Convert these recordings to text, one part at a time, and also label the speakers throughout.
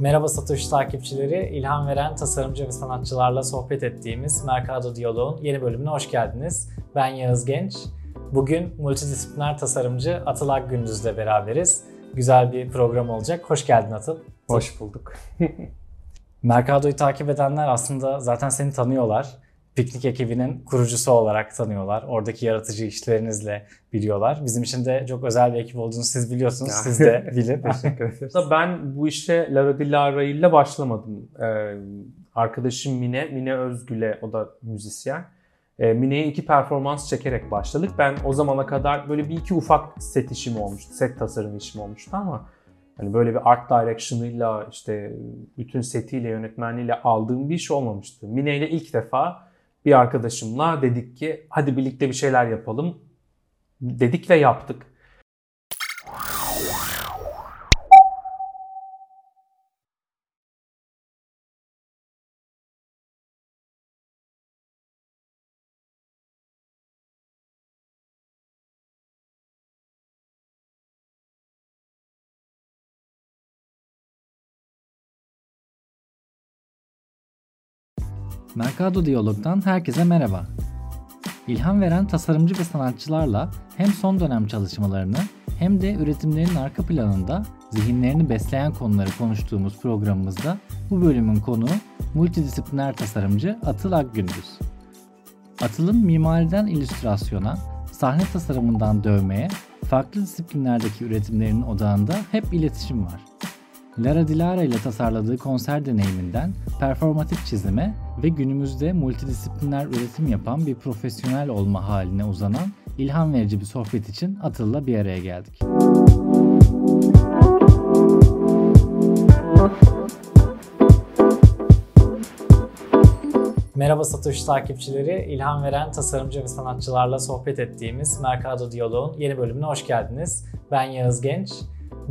Speaker 1: Merhaba Satoshi takipçileri, ilham veren tasarımcı ve sanatçılarla sohbet ettiğimiz Mercado Diyalog'un yeni bölümüne hoş geldiniz. Ben Yağız Genç. Bugün multidisipliner tasarımcı Atıl Akgündüz'le beraberiz. Güzel bir program olacak. Hoş geldin Atıl.
Speaker 2: Hoş bulduk.
Speaker 1: Mercado'yu takip edenler aslında zaten seni tanıyorlar. Piknik ekibinin kurucusu olarak tanıyorlar. Oradaki yaratıcı işlerinizle biliyorlar. Bizim için de çok özel bir ekip olduğunu siz biliyorsunuz. Siz de bilin.
Speaker 2: Teşekkür ederiz. Ben bu işe Lara Di Lara ile başlamadım. Ee, arkadaşım Mine, Mine Özgül'e o da müzisyen. Ee, Mine'ye iki performans çekerek başladık. Ben o zamana kadar böyle bir iki ufak set işim olmuştu. Set tasarım işim olmuştu ama hani böyle bir art direction'ıyla işte bütün setiyle yönetmenliğiyle aldığım bir iş olmamıştı. Mine ile ilk defa bir arkadaşımla dedik ki hadi birlikte bir şeyler yapalım dedik ve yaptık.
Speaker 1: Mercado Diyalog'dan herkese merhaba. İlham veren tasarımcı ve sanatçılarla hem son dönem çalışmalarını hem de üretimlerin arka planında zihinlerini besleyen konuları konuştuğumuz programımızda bu bölümün konuğu multidisipliner tasarımcı Atıl Akgündüz. Atıl'ın mimariden illüstrasyona, sahne tasarımından dövmeye, farklı disiplinlerdeki üretimlerinin odağında hep iletişim var. Lara Dilara ile tasarladığı konser deneyiminden performatif çizime ve günümüzde multidisipliner üretim yapan bir profesyonel olma haline uzanan ilham verici bir sohbet için Atıl'la bir araya geldik. Merhaba Satoshi takipçileri, ilham veren tasarımcı ve sanatçılarla sohbet ettiğimiz Mercado Diyalog'un yeni bölümüne hoş geldiniz. Ben Yağız Genç.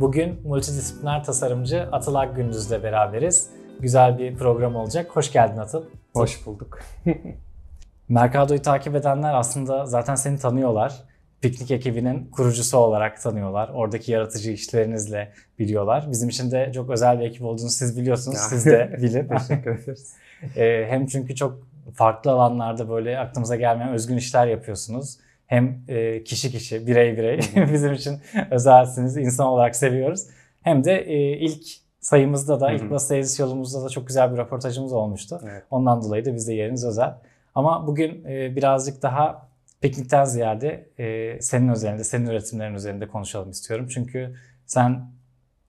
Speaker 1: Bugün multidisipliner tasarımcı Atıl Akgündüz'le beraberiz. Güzel bir program olacak. Hoş geldin Atıl.
Speaker 2: Hoş bulduk.
Speaker 1: Mercado'yu takip edenler aslında zaten seni tanıyorlar. Piknik ekibinin kurucusu olarak tanıyorlar. Oradaki yaratıcı işlerinizle biliyorlar. Bizim için de çok özel bir ekip olduğunu siz biliyorsunuz. Siz de bilin.
Speaker 2: Teşekkür ederiz.
Speaker 1: Ee, hem çünkü çok farklı alanlarda böyle aklımıza gelmeyen özgün işler yapıyorsunuz hem e, kişi kişi, birey birey bizim için özelsiniz, insan olarak seviyoruz. Hem de e, ilk sayımızda da, ilk basın edis yolumuzda da çok güzel bir röportajımız olmuştu. Evet. Ondan dolayı da bizde yeriniz özel. Ama bugün e, birazcık daha piknikten ziyade senin özelinde, senin üretimlerin üzerinde konuşalım istiyorum. Çünkü sen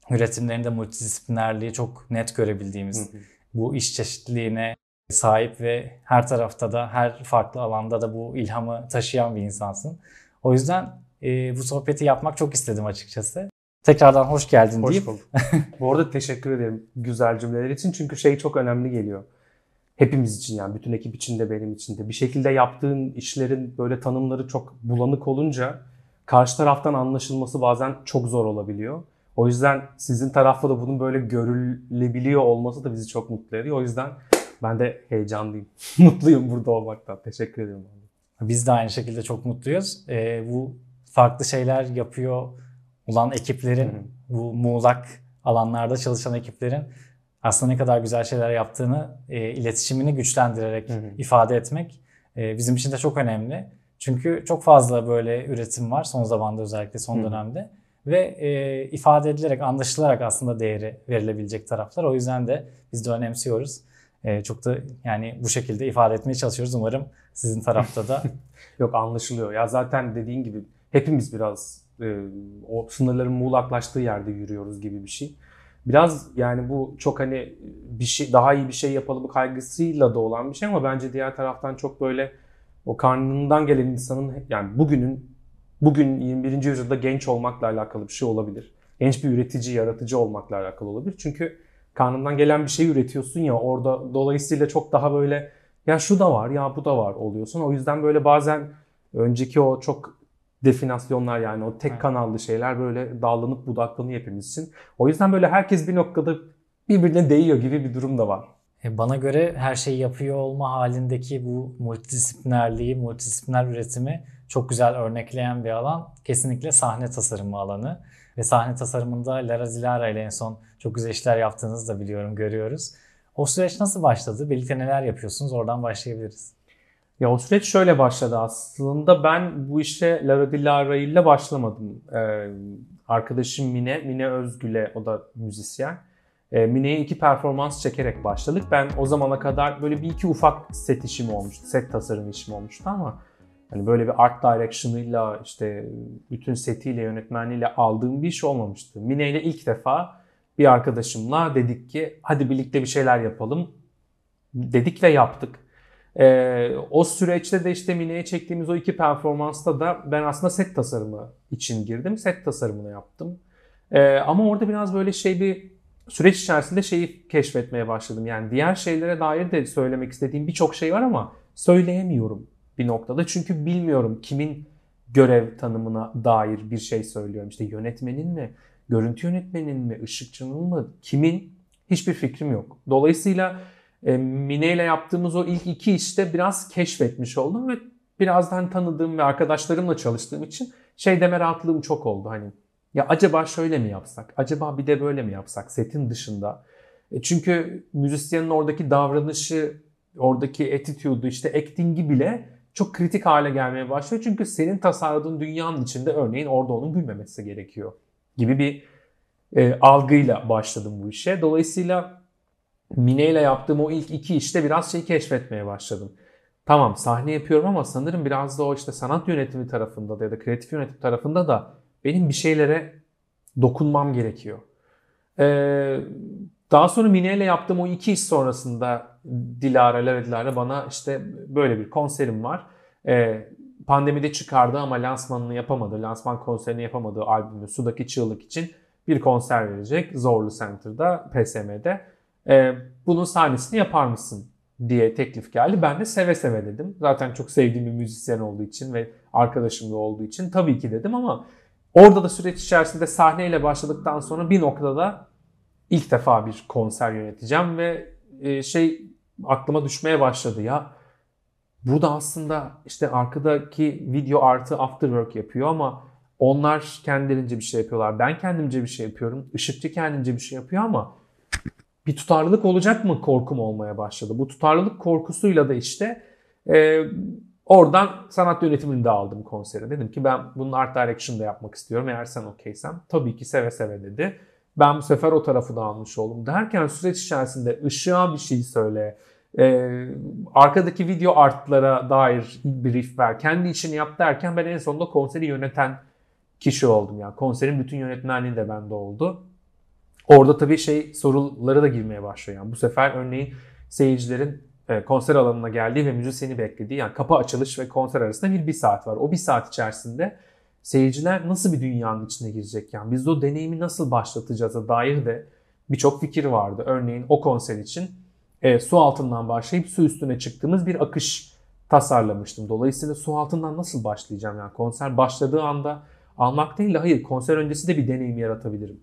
Speaker 1: üretimlerinde multidisiplinerliği çok net görebildiğimiz, bu iş çeşitliliğine sahip ve her tarafta da her farklı alanda da bu ilhamı taşıyan bir insansın. O yüzden e, bu sohbeti yapmak çok istedim açıkçası. Tekrardan hoş geldin
Speaker 2: hoş
Speaker 1: deyip.
Speaker 2: Bulduk. bu arada teşekkür ederim güzel cümleler için çünkü şey çok önemli geliyor. Hepimiz için yani bütün ekip için de benim için de. Bir şekilde yaptığın işlerin böyle tanımları çok bulanık olunca karşı taraftan anlaşılması bazen çok zor olabiliyor. O yüzden sizin tarafta da bunun böyle görülebiliyor olması da bizi çok mutlu ediyor. O yüzden ben de heyecanlıyım. Mutluyum burada olmaktan. Teşekkür ederim.
Speaker 1: Biz de aynı şekilde çok mutluyuz. Ee, bu farklı şeyler yapıyor olan ekiplerin, Hı-hı. bu muğlak alanlarda çalışan ekiplerin aslında ne kadar güzel şeyler yaptığını, e, iletişimini güçlendirerek Hı-hı. ifade etmek e, bizim için de çok önemli. Çünkü çok fazla böyle üretim var son zamanda özellikle son Hı-hı. dönemde ve e, ifade edilerek, anlaşılarak aslında değeri verilebilecek taraflar. O yüzden de biz de önemsiyoruz. E, çok da yani bu şekilde ifade etmeye çalışıyoruz. Umarım sizin tarafta da.
Speaker 2: Yok anlaşılıyor. Ya zaten dediğin gibi hepimiz biraz e, o sınırların muğlaklaştığı yerde yürüyoruz gibi bir şey. Biraz yani bu çok hani bir şey daha iyi bir şey yapalım kaygısıyla da olan bir şey ama bence diğer taraftan çok böyle o karnından gelen insanın yani bugünün bugün 21. yüzyılda genç olmakla alakalı bir şey olabilir. Genç bir üretici, yaratıcı olmakla alakalı olabilir. Çünkü karnından gelen bir şey üretiyorsun ya orada dolayısıyla çok daha böyle ya şu da var ya bu da var oluyorsun. O yüzden böyle bazen önceki o çok definasyonlar yani o tek kanallı şeyler böyle dallanıp budaklanıyor hepimiz için. O yüzden böyle herkes bir noktada birbirine değiyor gibi bir durum da var.
Speaker 1: E, bana göre her şeyi yapıyor olma halindeki bu multidisiplinerliği, multidisipliner üretimi çok güzel örnekleyen bir alan. Kesinlikle sahne tasarımı alanı. ve sahne tasarımında Lara Zilara ile en son çok güzel işler yaptığınızı da biliyorum, görüyoruz. O süreç nasıl başladı? Birlikte neler yapıyorsunuz? Oradan başlayabiliriz.
Speaker 2: Ya o süreç şöyle başladı aslında. Ben bu işe Lara Dilara ile başlamadım. Ee, arkadaşım Mine, Mine Özgül'e o da müzisyen. Ee, Mine'ye iki performans çekerek başladık. Ben o zamana kadar böyle bir iki ufak set işim olmuştu. Set tasarım işim olmuştu ama hani böyle bir art direction'ıyla işte bütün setiyle yönetmenliğiyle aldığım bir iş olmamıştı. Mine ile ilk defa bir arkadaşımla dedik ki hadi birlikte bir şeyler yapalım dedik ve yaptık. Ee, o süreçte de işte Mine'ye çektiğimiz o iki performansta da ben aslında set tasarımı için girdim. Set tasarımını yaptım. Ee, ama orada biraz böyle şey bir süreç içerisinde şeyi keşfetmeye başladım. Yani diğer şeylere dair de söylemek istediğim birçok şey var ama söyleyemiyorum bir noktada. Çünkü bilmiyorum kimin görev tanımına dair bir şey söylüyorum. İşte yönetmenin mi, görüntü yönetmenin mi, ışıkçının mı, kimin hiçbir fikrim yok. Dolayısıyla e, Mine ile yaptığımız o ilk iki işte biraz keşfetmiş oldum ve birazdan tanıdığım ve arkadaşlarımla çalıştığım için şey deme rahatlığım çok oldu. Hani ya acaba şöyle mi yapsak? Acaba bir de böyle mi yapsak setin dışında? E çünkü müzisyenin oradaki davranışı, oradaki attitude'u, işte acting'i bile çok kritik hale gelmeye başlıyor. Çünkü senin tasarladığın dünyanın içinde örneğin orada onun gülmemesi gerekiyor gibi bir e, algıyla başladım bu işe. Dolayısıyla Mine ile yaptığım o ilk iki işte biraz şey keşfetmeye başladım. Tamam sahne yapıyorum ama sanırım biraz da o işte sanat yönetimi tarafında da ya da kreatif yönetim tarafında da benim bir şeylere dokunmam gerekiyor. Ee, daha sonra Mine ile yaptığım o iki iş sonrasında Dilara, Lara Dilara bana işte böyle bir konserim var. Ee, pandemide çıkardı ama lansmanını yapamadı, lansman konserini yapamadığı albümü Sudaki Çığlık için bir konser verecek Zorlu Center'da, PSM'de. Ee, bunun sahnesini yapar mısın diye teklif geldi. Ben de seve seve dedim. Zaten çok sevdiğim bir müzisyen olduğu için ve arkadaşım da olduğu için tabii ki dedim ama orada da süreç içerisinde sahneyle başladıktan sonra bir noktada ilk defa bir konser yöneteceğim ve e, şey aklıma düşmeye başladı ya burada aslında işte arkadaki video artı afterwork yapıyor ama onlar kendilerince bir şey yapıyorlar. Ben kendimce bir şey yapıyorum. Işıkçı kendince bir şey yapıyor ama bir tutarlılık olacak mı korkum olmaya başladı. Bu tutarlılık korkusuyla da işte e, oradan sanat yönetimini de aldım konsere. Dedim ki ben bunun art direction'da yapmak istiyorum eğer sen okeysen. Tabii ki seve seve dedi. Ben bu sefer o tarafı da almış oldum. Derken süreç içerisinde ışığa bir şey söyle, e, arkadaki video artlara dair brief ver, kendi işini yap derken ben en sonunda konseri yöneten kişi oldum. Yani konserin bütün yönetmenliği de bende oldu. Orada tabii şey soruları da girmeye başlıyor. Yani bu sefer örneğin seyircilerin e, konser alanına geldiği ve müzisyeni beklediği yani kapı açılış ve konser arasında bir bir saat var. O bir saat içerisinde seyirciler nasıl bir dünyanın içine girecek? Yani biz o deneyimi nasıl başlatacağız dair de birçok fikir vardı. Örneğin o konser için e, su altından başlayıp su üstüne çıktığımız bir akış tasarlamıştım. Dolayısıyla su altından nasıl başlayacağım? Yani konser başladığı anda almak değil de hayır konser öncesi de bir deneyim yaratabilirim.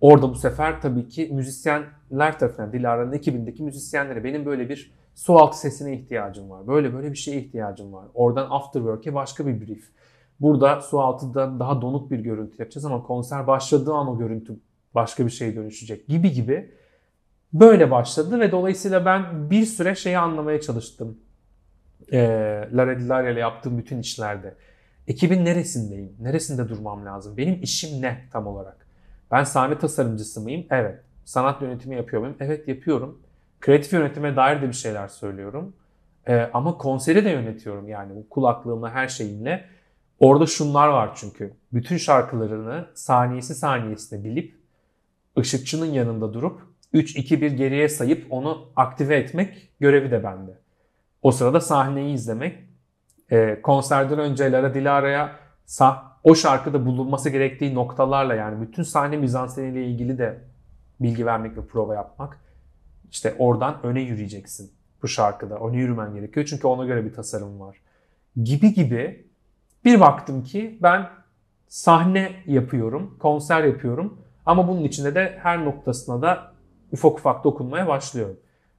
Speaker 2: Orada bu sefer tabii ki müzisyenler tarafından, Dilara'nın ekibindeki müzisyenlere benim böyle bir su altı sesine ihtiyacım var. Böyle böyle bir şeye ihtiyacım var. Oradan afterwork'e başka bir brief. Burada su altında daha donuk bir görüntü yapacağız ama konser başladığı an o görüntü başka bir şeye dönüşecek gibi gibi. Böyle başladı ve dolayısıyla ben bir süre şeyi anlamaya çalıştım. Ee, Lara Dilara ile yaptığım bütün işlerde. Ekibin neresindeyim? Neresinde durmam lazım? Benim işim ne tam olarak? Ben sahne tasarımcısı mıyım? Evet. Sanat yönetimi yapıyor muyum? Evet yapıyorum. Kreatif yönetime dair de bir şeyler söylüyorum. Ee, ama konseri de yönetiyorum yani kulaklığımla her şeyimle. Orada şunlar var çünkü. Bütün şarkılarını saniyesi saniyesine bilip ışıkçının yanında durup 3-2-1 geriye sayıp onu aktive etmek görevi de bende. O sırada sahneyi izlemek. E, konserden önce Lara Dilara'ya sah o şarkıda bulunması gerektiği noktalarla yani bütün sahne mizanseniyle ilgili de bilgi vermek ve prova yapmak. İşte oradan öne yürüyeceksin bu şarkıda. Öne yürümen gerekiyor çünkü ona göre bir tasarım var. Gibi gibi bir baktım ki ben sahne yapıyorum, konser yapıyorum ama bunun içinde de her noktasına da ufak ufak dokunmaya başlıyorum.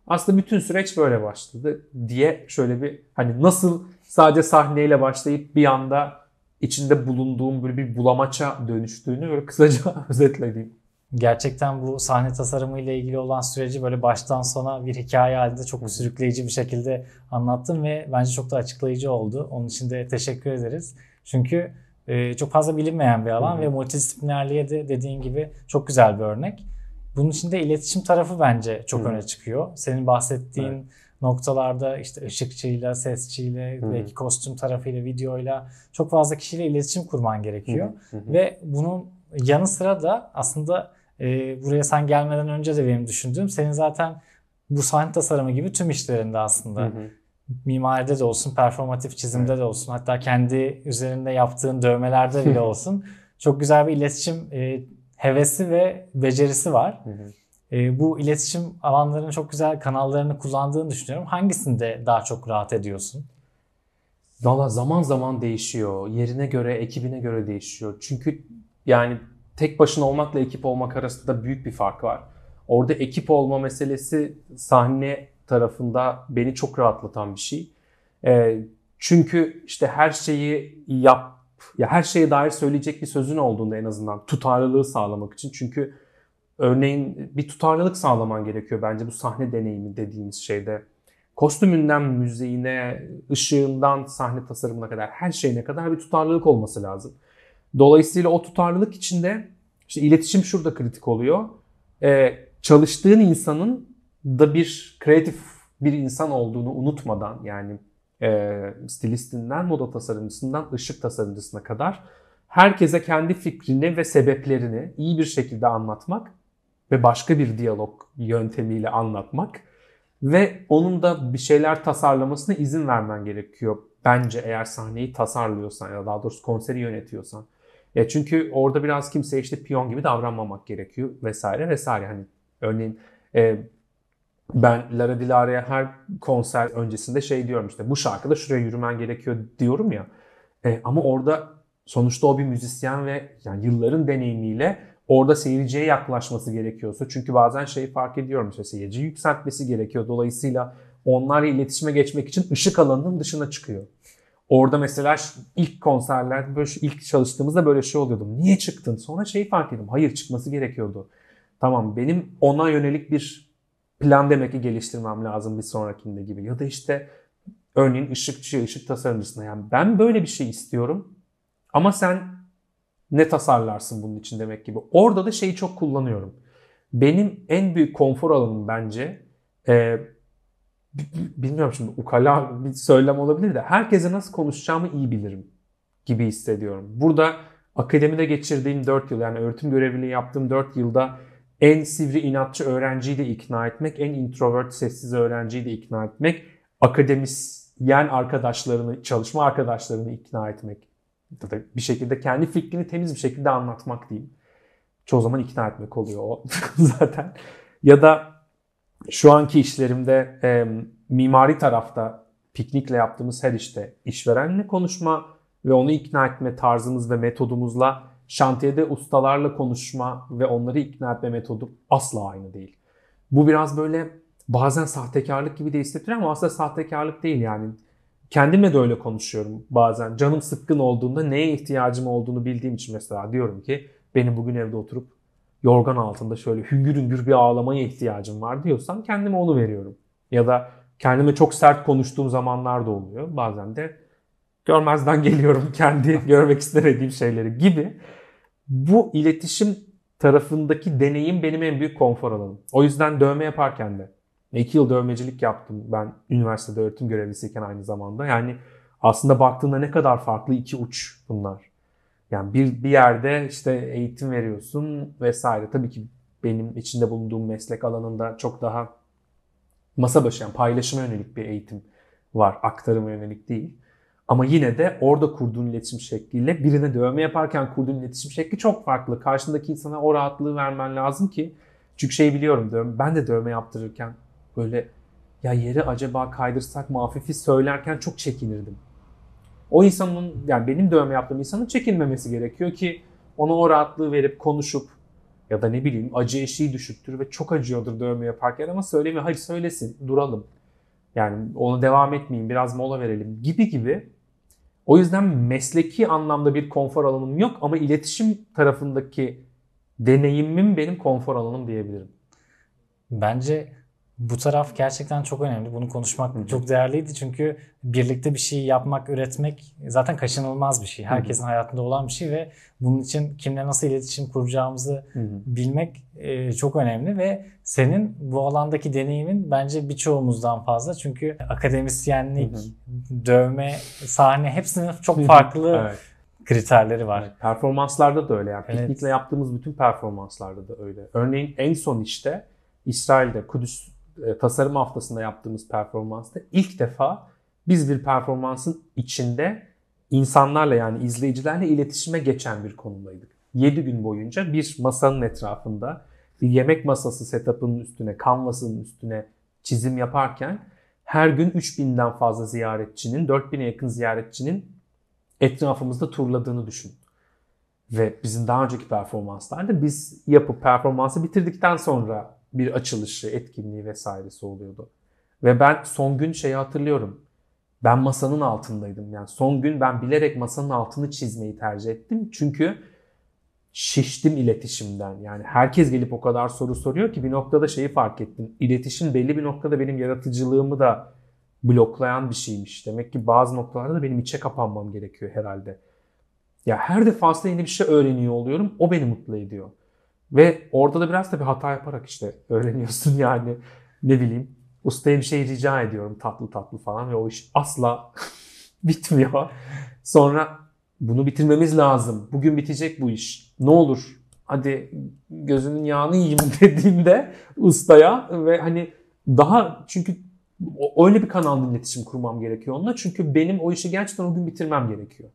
Speaker 2: Aslında bütün süreç böyle başladı diye şöyle bir hani nasıl sadece sahneyle başlayıp bir anda içinde bulunduğum böyle bir bulamaça dönüştüğünü böyle kısaca özetlediğim.
Speaker 1: Gerçekten bu sahne tasarımı ile ilgili olan süreci böyle baştan sona bir hikaye halinde çok sürükleyici bir şekilde anlattım ve bence çok da açıklayıcı oldu. Onun için de teşekkür ederiz. Çünkü e, çok fazla bilinmeyen bir alan
Speaker 2: Hı hı.
Speaker 1: ve multidisiplinerliğe de dediğin gibi çok güzel bir örnek. Bunun içinde iletişim tarafı bence çok
Speaker 2: Hı
Speaker 1: öne çıkıyor. Senin bahsettiğin noktalarda işte ışıkçıyla, sesçiyle,
Speaker 2: Hı
Speaker 1: belki kostüm tarafıyla, videoyla çok fazla kişiyle iletişim kurman gerekiyor.
Speaker 2: Hı hı.
Speaker 1: Ve bunun yanı sıra da aslında e, buraya sen gelmeden önce de benim düşündüğüm senin zaten bu sahne tasarımı gibi tüm işlerinde aslında
Speaker 2: Hı hı.
Speaker 1: mimaride de olsun, performatif çizimde de olsun, hatta kendi üzerinde yaptığın dövmelerde bile olsun çok güzel bir iletişim e, hevesi ve becerisi var.
Speaker 2: Hı hı.
Speaker 1: E, bu iletişim alanlarının çok güzel kanallarını kullandığını düşünüyorum. Hangisinde daha çok rahat ediyorsun?
Speaker 2: Valla zaman zaman değişiyor. Yerine göre, ekibine göre değişiyor. Çünkü yani tek başına olmakla ekip olmak arasında büyük bir fark var. Orada ekip olma meselesi sahne tarafında beni çok rahatlatan bir şey. Ee, çünkü işte her şeyi yap, ya her şeye dair söyleyecek bir sözün olduğunda en azından tutarlılığı sağlamak için. Çünkü örneğin bir tutarlılık sağlaman gerekiyor bence bu sahne deneyimi dediğimiz şeyde. Kostümünden müziğine, ışığından sahne tasarımına kadar her şeyine kadar bir tutarlılık olması lazım. Dolayısıyla o tutarlılık içinde işte iletişim şurada kritik oluyor. Ee, çalıştığın insanın da bir kreatif bir insan olduğunu unutmadan yani e, stilistinden moda tasarımcısından ışık tasarımcısına kadar herkese kendi fikrini ve sebeplerini iyi bir şekilde anlatmak ve başka bir diyalog yöntemiyle anlatmak ve onun da bir şeyler tasarlamasına izin vermen gerekiyor. Bence eğer sahneyi tasarlıyorsan ya da daha doğrusu konseri yönetiyorsan. E çünkü orada biraz kimseye işte piyon gibi davranmamak gerekiyor vesaire vesaire. Hani örneğin e, ben Lara Dilara'ya her konser öncesinde şey diyorum işte bu şarkıda şuraya yürümen gerekiyor diyorum ya. E, ama orada sonuçta o bir müzisyen ve yani yılların deneyimiyle orada seyirciye yaklaşması gerekiyorsa çünkü bazen şeyi fark ediyorum işte seyirci yükseltmesi gerekiyor. Dolayısıyla onlarla iletişime geçmek için ışık alanının dışına çıkıyor. Orada mesela ilk konserler böyle ilk çalıştığımızda böyle şey oluyordu. Niye çıktın? Sonra şeyi fark ettim. Hayır çıkması gerekiyordu. Tamam benim ona yönelik bir plan demek ki geliştirmem lazım bir sonrakinde gibi. Ya da işte örneğin ışıkçı, ışık tasarımcısına yani ben böyle bir şey istiyorum ama sen ne tasarlarsın bunun için demek gibi. Orada da şeyi çok kullanıyorum. Benim en büyük konfor alanım bence e, bilmiyorum şimdi ukala bir söylem olabilir de herkese nasıl konuşacağımı iyi bilirim gibi hissediyorum. Burada akademide geçirdiğim 4 yıl yani öğretim görevliliği yaptığım 4 yılda en sivri inatçı öğrenciyi de ikna etmek, en introvert sessiz öğrenciyi de ikna etmek, akademisyen arkadaşlarını, çalışma arkadaşlarını ikna etmek. Bir şekilde kendi fikrini temiz bir şekilde anlatmak diyeyim. Çoğu zaman ikna etmek oluyor o zaten. Ya da şu anki işlerimde e, mimari tarafta piknikle yaptığımız her işte işverenle konuşma ve onu ikna etme tarzımız ve metodumuzla şantiyede ustalarla konuşma ve onları ikna etme metodu asla aynı değil. Bu biraz böyle bazen sahtekarlık gibi de hissettiriyor ama aslında sahtekarlık değil yani. Kendimle de öyle konuşuyorum bazen. Canım sıkkın olduğunda neye ihtiyacım olduğunu bildiğim için mesela diyorum ki benim bugün evde oturup yorgan altında şöyle hüngür hüngür bir ağlamaya ihtiyacım var diyorsam kendime onu veriyorum. Ya da kendime çok sert konuştuğum zamanlar da oluyor. Bazen de görmezden geliyorum kendi görmek istemediğim şeyleri gibi. Bu iletişim tarafındaki deneyim benim en büyük konfor alanım. O yüzden dövme yaparken de iki yıl dövmecilik yaptım ben üniversitede öğretim görevlisiyken aynı zamanda. Yani aslında baktığında ne kadar farklı iki uç bunlar. Yani bir, bir yerde işte eğitim veriyorsun vesaire. Tabii ki benim içinde bulunduğum meslek alanında çok daha masa başı yani paylaşıma yönelik bir eğitim var. Aktarıma yönelik değil. Ama yine de orada kurduğun iletişim şekliyle birine dövme yaparken kurduğun iletişim şekli çok farklı. Karşındaki insana o rahatlığı vermen lazım ki. Çünkü şey biliyorum dövme, ben de dövme yaptırırken böyle ya yeri acaba kaydırsak mı hafifi söylerken çok çekinirdim. O insanın yani benim dövme yaptığım insanın çekinmemesi gerekiyor ki ona o rahatlığı verip konuşup ya da ne bileyim acı eşiği düşüktür ve çok acıyordur dövme yaparken ama söylemiyor. Hayır söylesin duralım. Yani ona devam etmeyin biraz mola verelim gibi gibi O yüzden mesleki anlamda bir konfor alanım yok ama iletişim tarafındaki deneyimim benim konfor alanım diyebilirim.
Speaker 1: Bence bu taraf gerçekten çok önemli. Bunu konuşmak Hı-hı. çok değerliydi çünkü birlikte bir şey yapmak, üretmek zaten kaçınılmaz bir şey. Herkesin Hı-hı. hayatında olan bir şey ve bunun için kimle nasıl iletişim kuracağımızı Hı-hı. bilmek e, çok önemli ve senin bu alandaki deneyimin bence birçoğumuzdan fazla. Çünkü akademisyenlik, Hı-hı. dövme, sahne hepsinin çok farklı evet. kriterleri var. Evet,
Speaker 2: performanslarda da öyle. Yani evet. piknikle yaptığımız bütün performanslarda da öyle. Örneğin en son işte İsrail'de Kudüs e, tasarım haftasında yaptığımız performansta ilk defa biz bir performansın içinde insanlarla yani izleyicilerle iletişime geçen bir konumdaydık. 7 gün boyunca bir masanın etrafında bir yemek masası setup'ının üstüne, kanvasının üstüne çizim yaparken her gün 3000'den fazla ziyaretçinin, 4000'e yakın ziyaretçinin etrafımızda turladığını düşün. Ve bizim daha önceki performanslarda biz yapıp performansı bitirdikten sonra bir açılışı, etkinliği vesairesi oluyordu. Ve ben son gün şeyi hatırlıyorum. Ben masanın altındaydım. Yani son gün ben bilerek masanın altını çizmeyi tercih ettim. Çünkü şiştim iletişimden. Yani herkes gelip o kadar soru soruyor ki bir noktada şeyi fark ettim. İletişim belli bir noktada benim yaratıcılığımı da bloklayan bir şeymiş. Demek ki bazı noktalarda da benim içe kapanmam gerekiyor herhalde. Ya her defasında yeni bir şey öğreniyor oluyorum. O beni mutlu ediyor. Ve orada da biraz da bir hata yaparak işte öğreniyorsun yani ne bileyim ustaya bir şey rica ediyorum tatlı tatlı falan ve o iş asla bitmiyor. Sonra bunu bitirmemiz lazım. Bugün bitecek bu iş. Ne olur hadi gözünün yağını yiyeyim dediğimde ustaya ve hani daha çünkü öyle bir kanal iletişim kurmam gerekiyor onunla. Çünkü benim o işi gerçekten o gün bitirmem gerekiyor.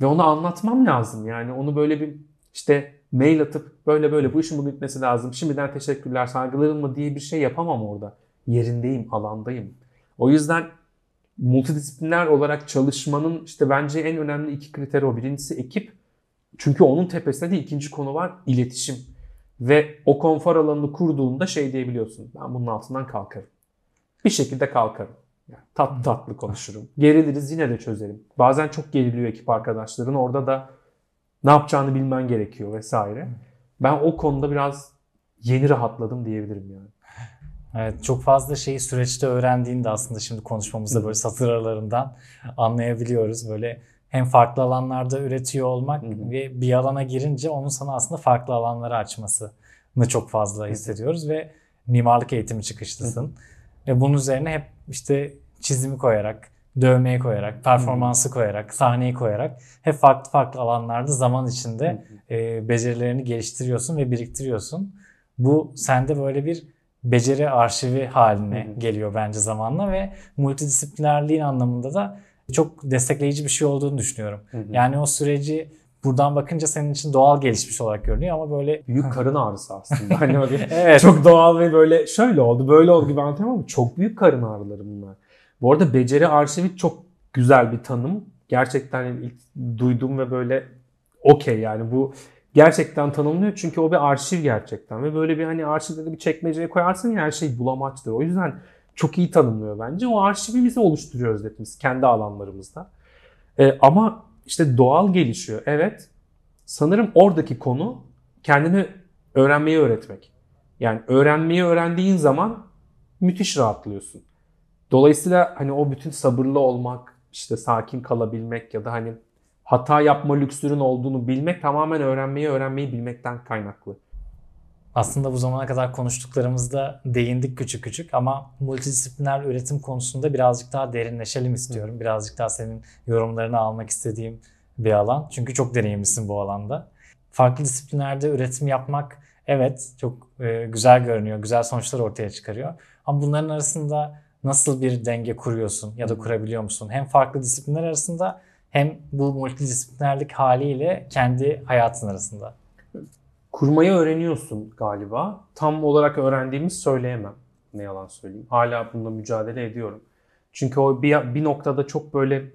Speaker 2: Ve onu anlatmam lazım. Yani onu böyle bir işte mail atıp böyle böyle bu işin bugün bitmesi lazım. Şimdiden teşekkürler, saygılarımla diye bir şey yapamam orada. Yerindeyim, alandayım. O yüzden multidisipliner olarak çalışmanın işte bence en önemli iki kriteri o. Birincisi ekip. Çünkü onun tepesinde de ikinci konu var iletişim. Ve o konfor alanını kurduğunda şey diyebiliyorsun. Ben bunun altından kalkarım. Bir şekilde kalkarım. Yani tatlı tatlı konuşurum. Geriliriz yine de çözerim. Bazen çok geriliyor ekip arkadaşların. Orada da ne yapacağını bilmen gerekiyor vesaire. Ben o konuda biraz yeni rahatladım diyebilirim yani.
Speaker 1: Evet çok fazla şeyi süreçte öğrendiğini de aslında şimdi konuşmamızda böyle satır aralarından anlayabiliyoruz. Böyle hem farklı alanlarda üretiyor olmak Hı-hı. ve bir alana girince onun sana aslında farklı alanları açmasını çok fazla hissediyoruz ve mimarlık eğitimi çıkışlısın. Hı-hı. Ve bunun üzerine hep işte çizimi koyarak, dövmeyi koyarak, performansı hmm. koyarak, sahneyi koyarak hep farklı farklı alanlarda zaman içinde hmm. e, becerilerini geliştiriyorsun ve biriktiriyorsun. Bu sende böyle bir beceri arşivi haline hmm. geliyor bence zamanla ve multidisiplinerliğin anlamında da çok destekleyici bir şey olduğunu düşünüyorum. Hmm. Yani o süreci buradan bakınca senin için doğal gelişmiş olarak görünüyor ama böyle
Speaker 2: büyük karın ağrısı aslında. hani böyle evet. çok doğal ve böyle şöyle oldu, böyle oldu gibi anlatıyorum ama çok büyük karın ağrıları bunlar. Bu arada beceri arşivi çok güzel bir tanım. Gerçekten ilk duydum ve böyle okey yani bu gerçekten tanımlıyor. Çünkü o bir arşiv gerçekten. Ve böyle bir hani arşivde de bir çekmeceye koyarsın ya her şey bulamaçtır. O yüzden çok iyi tanımlıyor bence. O arşivimizi oluşturuyoruz hepimiz kendi alanlarımızda. Ee, ama işte doğal gelişiyor. Evet. Sanırım oradaki konu kendini öğrenmeyi öğretmek. Yani öğrenmeyi öğrendiğin zaman müthiş rahatlıyorsun. Dolayısıyla hani o bütün sabırlı olmak, işte sakin kalabilmek ya da hani hata yapma lüksünün olduğunu bilmek tamamen öğrenmeyi öğrenmeyi bilmekten kaynaklı.
Speaker 1: Aslında bu zamana kadar konuştuklarımızda değindik küçük küçük ama multidisipliner üretim konusunda birazcık daha derinleşelim istiyorum. Birazcık daha senin yorumlarını almak istediğim bir alan. Çünkü çok deneyimlisin bu alanda. Farklı disiplinlerde üretim yapmak evet çok e, güzel görünüyor, güzel sonuçlar ortaya çıkarıyor. Ama bunların arasında nasıl bir denge kuruyorsun ya da kurabiliyor musun? Hem farklı disiplinler arasında hem bu multidisiplinerlik haliyle kendi hayatın arasında.
Speaker 2: Kurmayı öğreniyorsun galiba. Tam olarak öğrendiğimiz söyleyemem. Ne yalan söyleyeyim. Hala bununla mücadele ediyorum. Çünkü o bir, bir noktada çok böyle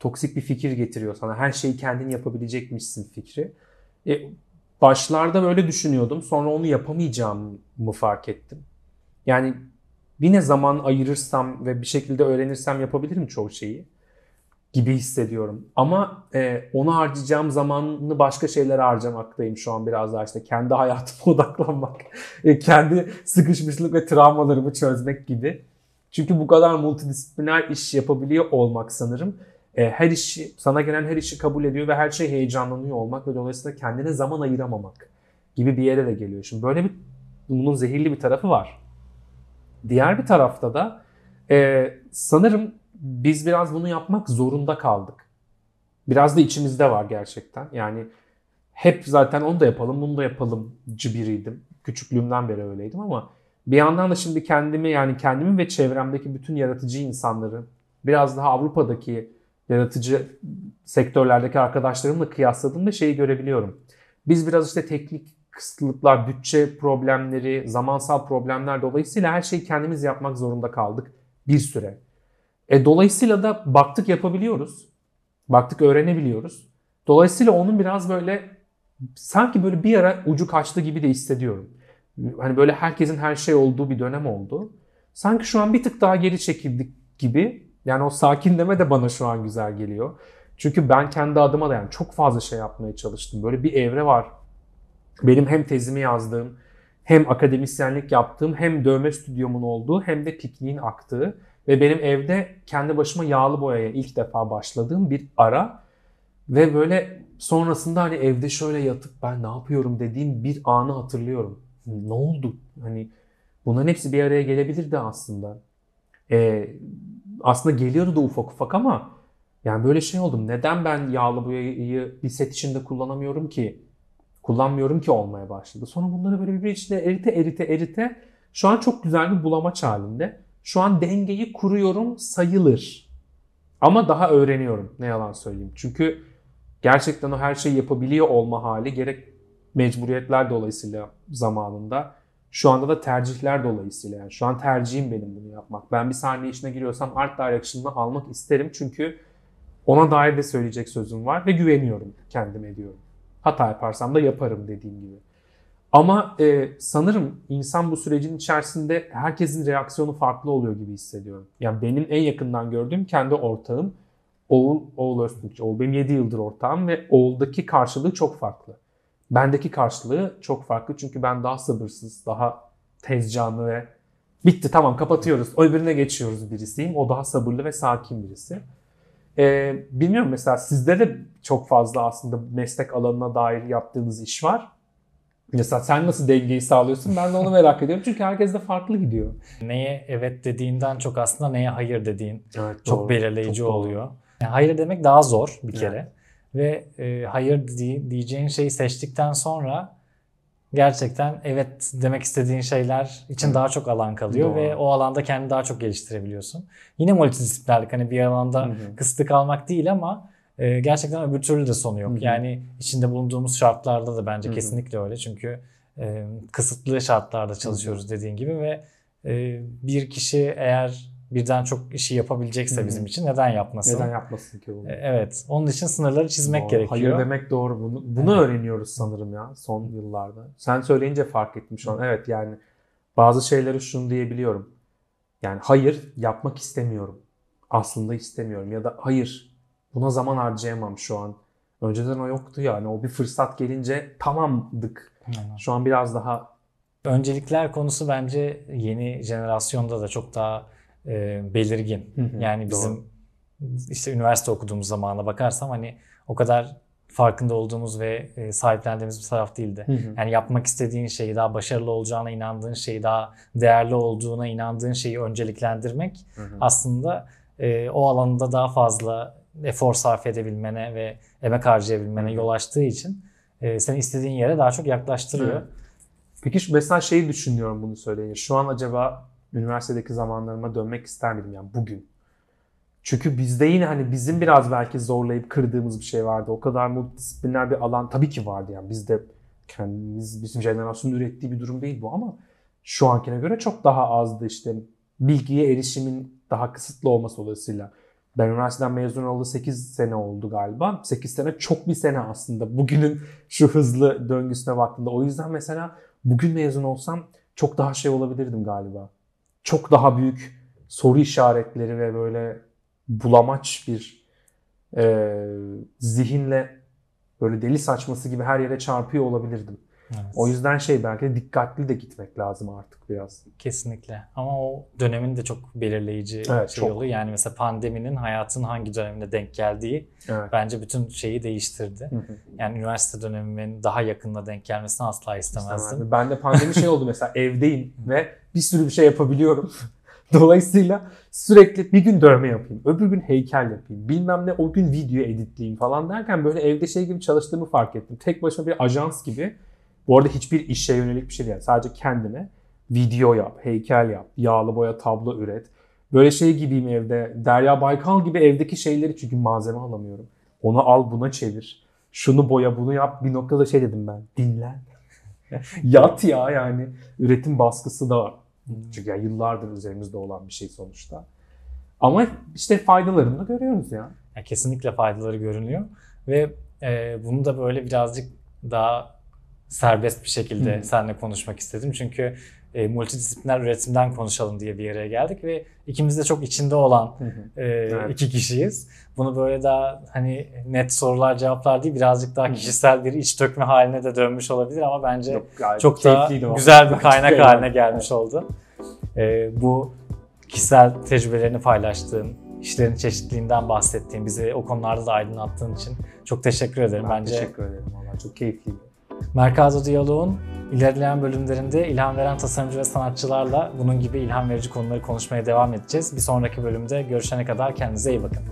Speaker 2: toksik bir fikir getiriyor sana. Her şeyi kendin yapabilecekmişsin fikri. E, başlarda böyle düşünüyordum. Sonra onu yapamayacağımı fark ettim. Yani yine zaman ayırırsam ve bir şekilde öğrenirsem yapabilirim çoğu şeyi. gibi hissediyorum. Ama e, onu harcayacağım zamanını başka şeylere harcamaktayım şu an biraz daha işte kendi hayatıma odaklanmak, e, kendi sıkışmışlık ve travmalarımı çözmek gibi. Çünkü bu kadar multidisipliner iş yapabiliyor olmak sanırım e, her işi sana gelen her işi kabul ediyor ve her şey heyecanlanıyor olmak ve dolayısıyla kendine zaman ayıramamak gibi bir yere de geliyor. Şimdi böyle bir bunun zehirli bir tarafı var. Diğer bir tarafta da e, sanırım biz biraz bunu yapmak zorunda kaldık. Biraz da içimizde var gerçekten. Yani hep zaten onu da yapalım, bunu da yapalımcı biriydim. Küçüklüğümden beri öyleydim ama bir yandan da şimdi kendimi yani kendimi ve çevremdeki bütün yaratıcı insanları biraz daha Avrupa'daki yaratıcı sektörlerdeki arkadaşlarımla kıyasladığımda şeyi görebiliyorum. Biz biraz işte teknik kısıtlıklar, bütçe problemleri, zamansal problemler dolayısıyla her şeyi kendimiz yapmak zorunda kaldık bir süre. E, dolayısıyla da baktık yapabiliyoruz. Baktık öğrenebiliyoruz. Dolayısıyla onun biraz böyle sanki böyle bir ara ucu kaçtı gibi de hissediyorum. Hani böyle herkesin her şey olduğu bir dönem oldu. Sanki şu an bir tık daha geri çekildik gibi. Yani o sakinleme de bana şu an güzel geliyor. Çünkü ben kendi adıma da yani çok fazla şey yapmaya çalıştım. Böyle bir evre var. Benim hem tezimi yazdığım, hem akademisyenlik yaptığım, hem dövme stüdyomun olduğu, hem de pikniğin aktığı ve benim evde kendi başıma yağlı boyaya ilk defa başladığım bir ara ve böyle sonrasında hani evde şöyle yatıp ben ne yapıyorum dediğim bir anı hatırlıyorum. Ne oldu? Hani bunların hepsi bir araya gelebilirdi aslında. Ee, aslında geliyordu ufak ufak ama yani böyle şey oldum. Neden ben yağlı boyayı bir set içinde kullanamıyorum ki? Kullanmıyorum ki olmaya başladı. Sonra bunları böyle bir içinde erite erite erite şu an çok güzel bir bulamaç halinde. Şu an dengeyi kuruyorum sayılır. Ama daha öğreniyorum ne yalan söyleyeyim. Çünkü gerçekten o her şeyi yapabiliyor olma hali gerek mecburiyetler dolayısıyla zamanında şu anda da tercihler dolayısıyla yani şu an tercihim benim bunu yapmak. Ben bir sahne işine giriyorsam art direction'ını almak isterim çünkü ona dair de söyleyecek sözüm var ve güveniyorum kendime diyorum. Hata yaparsam da yaparım dediğim gibi. Ama e, sanırım insan bu sürecin içerisinde herkesin reaksiyonu farklı oluyor gibi hissediyorum. Yani benim en yakından gördüğüm kendi ortağım Oğul, Oğul Öztürkçü. Oğul benim 7 yıldır ortağım ve Oğul'daki karşılığı çok farklı. Bendeki karşılığı çok farklı çünkü ben daha sabırsız, daha tez canlı ve bitti tamam kapatıyoruz. Öbürüne geçiyoruz birisiyim. O daha sabırlı ve sakin birisi. Ee, bilmiyorum mesela sizde de çok fazla aslında meslek alanına dair yaptığınız iş var. Mesela sen nasıl dengeyi sağlıyorsun? Ben de onu merak ediyorum. Çünkü herkes de farklı gidiyor.
Speaker 1: Neye evet dediğinden çok aslında neye hayır dediğin
Speaker 2: Evet,
Speaker 1: çok
Speaker 2: doğru.
Speaker 1: belirleyici
Speaker 2: Çok doğru.
Speaker 1: oluyor. Yani hayır demek daha zor bir
Speaker 2: Evet.
Speaker 1: kere. Ve e, hayır di- diyeceğin şeyi seçtikten sonra gerçekten evet demek istediğin şeyler için daha çok alan kalıyor
Speaker 2: Doğru.
Speaker 1: ve o alanda kendini daha çok geliştirebiliyorsun. Yine multidisiplinerlik hani bir alanda
Speaker 2: Hı hı.
Speaker 1: kısıtlı kalmak değil ama e, gerçekten öbür türlü de sonu yok.
Speaker 2: Hı hı.
Speaker 1: Yani içinde bulunduğumuz şartlarda da bence
Speaker 2: Hı hı.
Speaker 1: kesinlikle öyle. Çünkü e, kısıtlı şartlarda çalışıyoruz dediğin gibi ve e, bir kişi eğer birden çok işi yapabilecekse
Speaker 2: hı.
Speaker 1: bizim için neden yapmasın?
Speaker 2: Neden yapmasın ki bunu?
Speaker 1: E, Evet. Onun için sınırları çizmek
Speaker 2: Doğru.
Speaker 1: gerekiyor.
Speaker 2: Hayır demek doğru. Bunu, bunu öğreniyoruz sanırım ya son yıllarda. Sen söyleyince fark ettim şu an. Evet yani bazı şeyleri şunu diyebiliyorum. Yani hayır yapmak istemiyorum. Aslında istemiyorum. Ya da hayır buna zaman harcayamam şu an. Önceden o yoktu yani. O bir fırsat gelince tamamdık.
Speaker 1: Aynen.
Speaker 2: Şu an biraz daha
Speaker 1: Öncelikler konusu bence yeni jenerasyonda da çok daha e, belirgin.
Speaker 2: Hı hı,
Speaker 1: Yani bizim işte üniversite okuduğumuz zamana bakarsam hani o kadar farkında olduğumuz ve e, sahiplendiğimiz bir taraf değildi.
Speaker 2: Hı hı.
Speaker 1: Yani yapmak istediğin şeyi, daha başarılı olacağına inandığın şeyi, daha değerli olduğuna inandığın şeyi önceliklendirmek
Speaker 2: Hı hı.
Speaker 1: aslında e, o alanda daha fazla efor sarf edebilmene ve emek harcayabilmene
Speaker 2: Hı hı.
Speaker 1: yol açtığı için e, seni istediğin yere daha çok yaklaştırıyor.
Speaker 2: Evet. Peki şu mesela şeyi düşünüyorum bunu söyleyince. Şu an acaba üniversitedeki zamanlarıma dönmek ister miydim yani bugün? Çünkü bizde yine hani bizim biraz belki zorlayıp kırdığımız bir şey vardı. O kadar multidisipliner bir alan tabii ki vardı yani. Bizde kendimiz, bizim jenerasyonun ürettiği bir durum değil bu ama şu ankine göre çok daha azdı işte. Bilgiye erişimin daha kısıtlı olması dolayısıyla. Ben üniversiteden mezun olalı 8 sene oldu galiba. 8 sene çok bir sene aslında. Bugünün şu hızlı döngüsüne baktığımda. O yüzden mesela bugün mezun olsam çok daha şey olabilirdim galiba. Çok daha büyük soru işaretleri ve böyle bulamaç bir e, zihinle böyle deli saçması gibi her yere çarpıyor olabilirdim.
Speaker 1: Evet.
Speaker 2: O yüzden şey belki de dikkatli de gitmek lazım artık biraz.
Speaker 1: Kesinlikle. Ama o dönemin de çok belirleyici
Speaker 2: Evet,
Speaker 1: şey
Speaker 2: çok.
Speaker 1: oluyor. Yani mesela pandeminin hayatın hangi dönemine denk geldiği
Speaker 2: Evet.
Speaker 1: bence bütün şeyi değiştirdi.
Speaker 2: Hı hı.
Speaker 1: Yani üniversite dönemimin daha yakınına denk gelmesini asla istemezdim.
Speaker 2: İstemezdim. Ben de pandemi şey oldu mesela evdeyim ve bir sürü bir şey yapabiliyorum. Dolayısıyla sürekli bir gün dövme yapayım, öbür gün heykel yapayım, bilmem ne o gün video editleyeyim falan derken böyle evde şey gibi çalıştığımı fark ettim. Tek başıma bir ajans gibi. Bu arada hiçbir işe yönelik bir şey değil. Sadece kendine video yap, heykel yap, yağlı boya tablo üret. Böyle şey gibiyim evde. Derya Baykal gibi evdeki şeyleri çünkü malzeme alamıyorum. Onu al buna çevir. Şunu boya bunu yap. Bir noktada şey dedim ben. Dinlen. Yat ya yani. Üretim baskısı da var. Çünkü yani yıllardır üzerimizde olan bir şey sonuçta. Ama işte faydalarını da görüyoruz ya.
Speaker 1: Yani kesinlikle faydaları görünüyor ve e, bunu da böyle birazcık daha serbest bir şekilde
Speaker 2: hı.
Speaker 1: seninle konuşmak istedim. Çünkü e, multidisipliner üretimden konuşalım diye bir yere geldik ve ikimiz de çok içinde olan e, iki kişiyiz. Bunu böyle daha hani net sorular cevaplar değil birazcık daha kişisel bir iç dökme haline de dönmüş olabilir ama bence
Speaker 2: Yok,
Speaker 1: çok da
Speaker 2: keyifliydi o.
Speaker 1: güzel bir kaynak
Speaker 2: Evet.
Speaker 1: haline gelmiş oldu. Ee, bu kişisel tecrübelerini paylaştığın, işlerin çeşitliliğinden bahsettiğin, bizi o konularda da aydınlattığın için çok teşekkür ederim.
Speaker 2: Ben
Speaker 1: Bence
Speaker 2: teşekkür ederim. Valla çok keyifliydi.
Speaker 1: Mercado Diyalog'un ilerleyen bölümlerinde ilham veren tasarımcı ve sanatçılarla bunun gibi ilham verici konuları konuşmaya devam edeceğiz. Bir sonraki bölümde görüşene kadar kendinize iyi bakın.